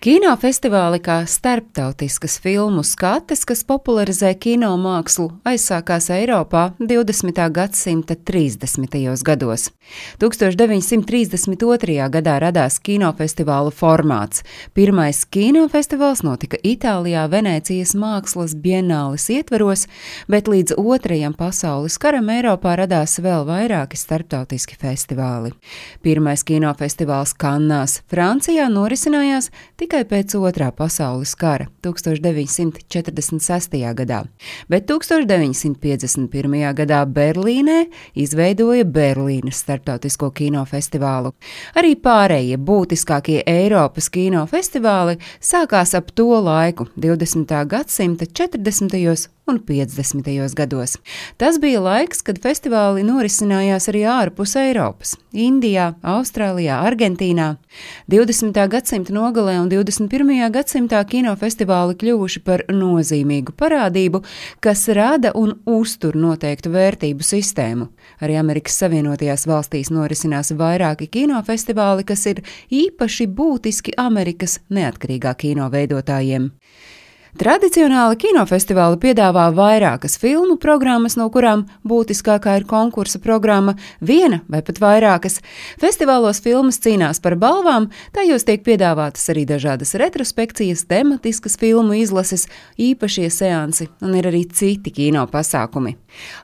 Kinofestivāli kā starptautiskas filmu skates, kas popularizē kino mākslu, aizsākās Eiropā 20. gadsimta 30. gados. 1932. gadā radās kinofestivālu formāts. Pirmais kinofestivāls notika Itālijā Venēcijas mākslas bienāles ietveros, bet līdz otrajam pasaules karam Eiropā radās vēl vairāki starptautiski festivāli. Pirmais kinofestivāls Kannās, Francijā norisinājās tikai tikai pēc Otrā pasaules kara 1946. gadā, bet 1951. gadā Berlīnē izveidoja Berlīnas starptautisko kinofestivālu. Arī pārējie būtiskākie Eiropas kinofestivāli sākās ap to laiku, 20. gadsimta 40 un 50. gados. Tas bija laiks, kad festivāli norisinājās arī ārpus Eiropas - Indijā, Austrālijā, Argentīnā. 20. gadsimta nogalē un 21. gadsimtā kinofestivāli kļuvuši par nozīmīgu parādību, kas rada un uztur noteiktu vērtību sistēmu. Arī Amerikas Savienotajās valstīs norisinās vairāki kinofestivāli, kas ir īpaši būtiski Amerikas neatkarīgā kino veidotājiem. Tradicionāli kinofestivāli piedāvā vairākas filmu programmas, no kurām būtiskākā ir konkursa programma, viena vai pat vairākas. Festivālos filmas cīnās par balvām, tajos tiek piedāvātas arī dažādas retrospekcijas, tematiskas filmu izlases, īpašie seansi un ir arī citi kino pasākumi.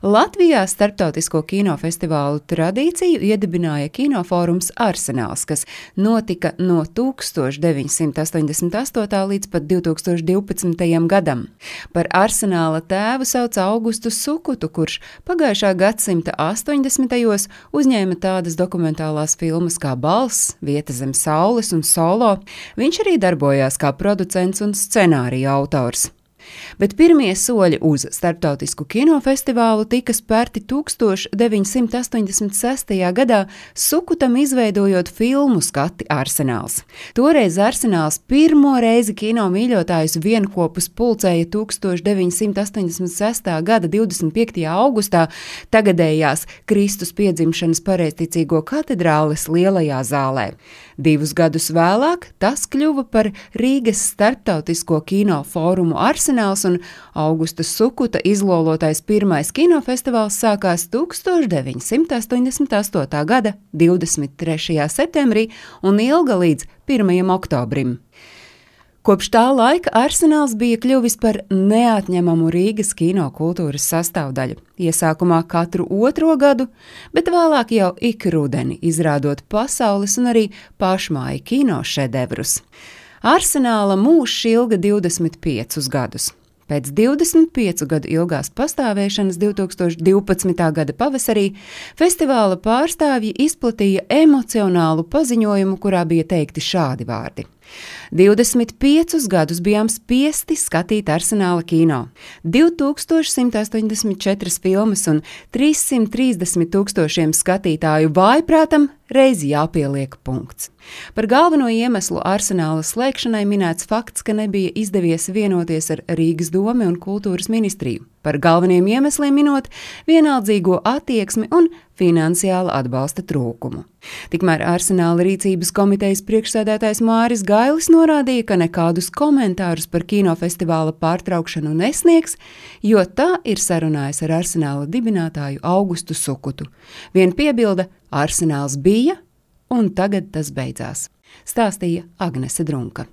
Latvijā starptautisko kinofestivālu tradīciju iedibināja kinofórums Arsenāls, kas notika no 1988. līdz pat 2012. Gadam. Par arsenāla tēvu sauc Augustu Sukutu, kurš pagājušā gadsimta 80. gados uzņēma tādas dokumentālās filmas kā Balss, Vieta zem saules un Solo. Viņš arī darbojās kā producents un scenārija autors bet pirmie soļi uz starptautisku kinofestivālu tika spērti 1986. gadā Sukutam izveidojot filmu skati arsenāls. Toreiz arsenāls pirmo reizi kino mīļotājus vienopus pulcēja 1986. gada 25. augustā tagadējās Kristus piedzimšanas pareizticīgo katedrāles lielajā zālē. Divus gadus vēlāk tas kļuva par Rīgas starptautisko kino fórumu arsenāls un Augusta Sukuta izlolotais pirmais kinofestivāls sākās 1988. gada 23. septembrī un ilga līdz 1. oktobrim. Kopš tā laika arsenāls bija kļuvis par neatņemamu Rīgas kino kultūras sastāvdaļu. Iesākumā katru otro gadu, bet vēlāk jau ik rudeni, izrādot pasaules un arī pašmāju kino šedevrus. Arsenāla mūžs ilga 25 gadus. Pēc 25 gadu ilgās pastāvēšanas 2012. gada pavasarī festivāla pārstāvji izplatīja emocionālu paziņojumu, kurā bija teikti šādi vārdi. 25 gadus bijām spiesti skatīt arsenāla kino. 2184 filmas un 330 tūkstošiem skatītāju vājprātam reiz jāpieliek punkts. Par galveno iemeslu arsenāla slēgšanai minēts fakts, ka nebija izdevies vienoties ar Rīgas domu un kultūras ministriju. Par galveniem iemesliem minot vienaldzīgo attieksmi un finansiāla atbalsta trūkumu. Tikmēr Arsenāla rīcības komitejas priekšsēdētājs Māris Gailis norādīja, ka nekādus komentārus par kinofestivāla pārtraukšanu nesniegs, jo tā ir sarunājis ar Arsenāla dibinātāju Augustu Sukutu. Vien piebilda, Arsenāls bija, un tagad tas beidzās, stāstīja Agnese Drunka.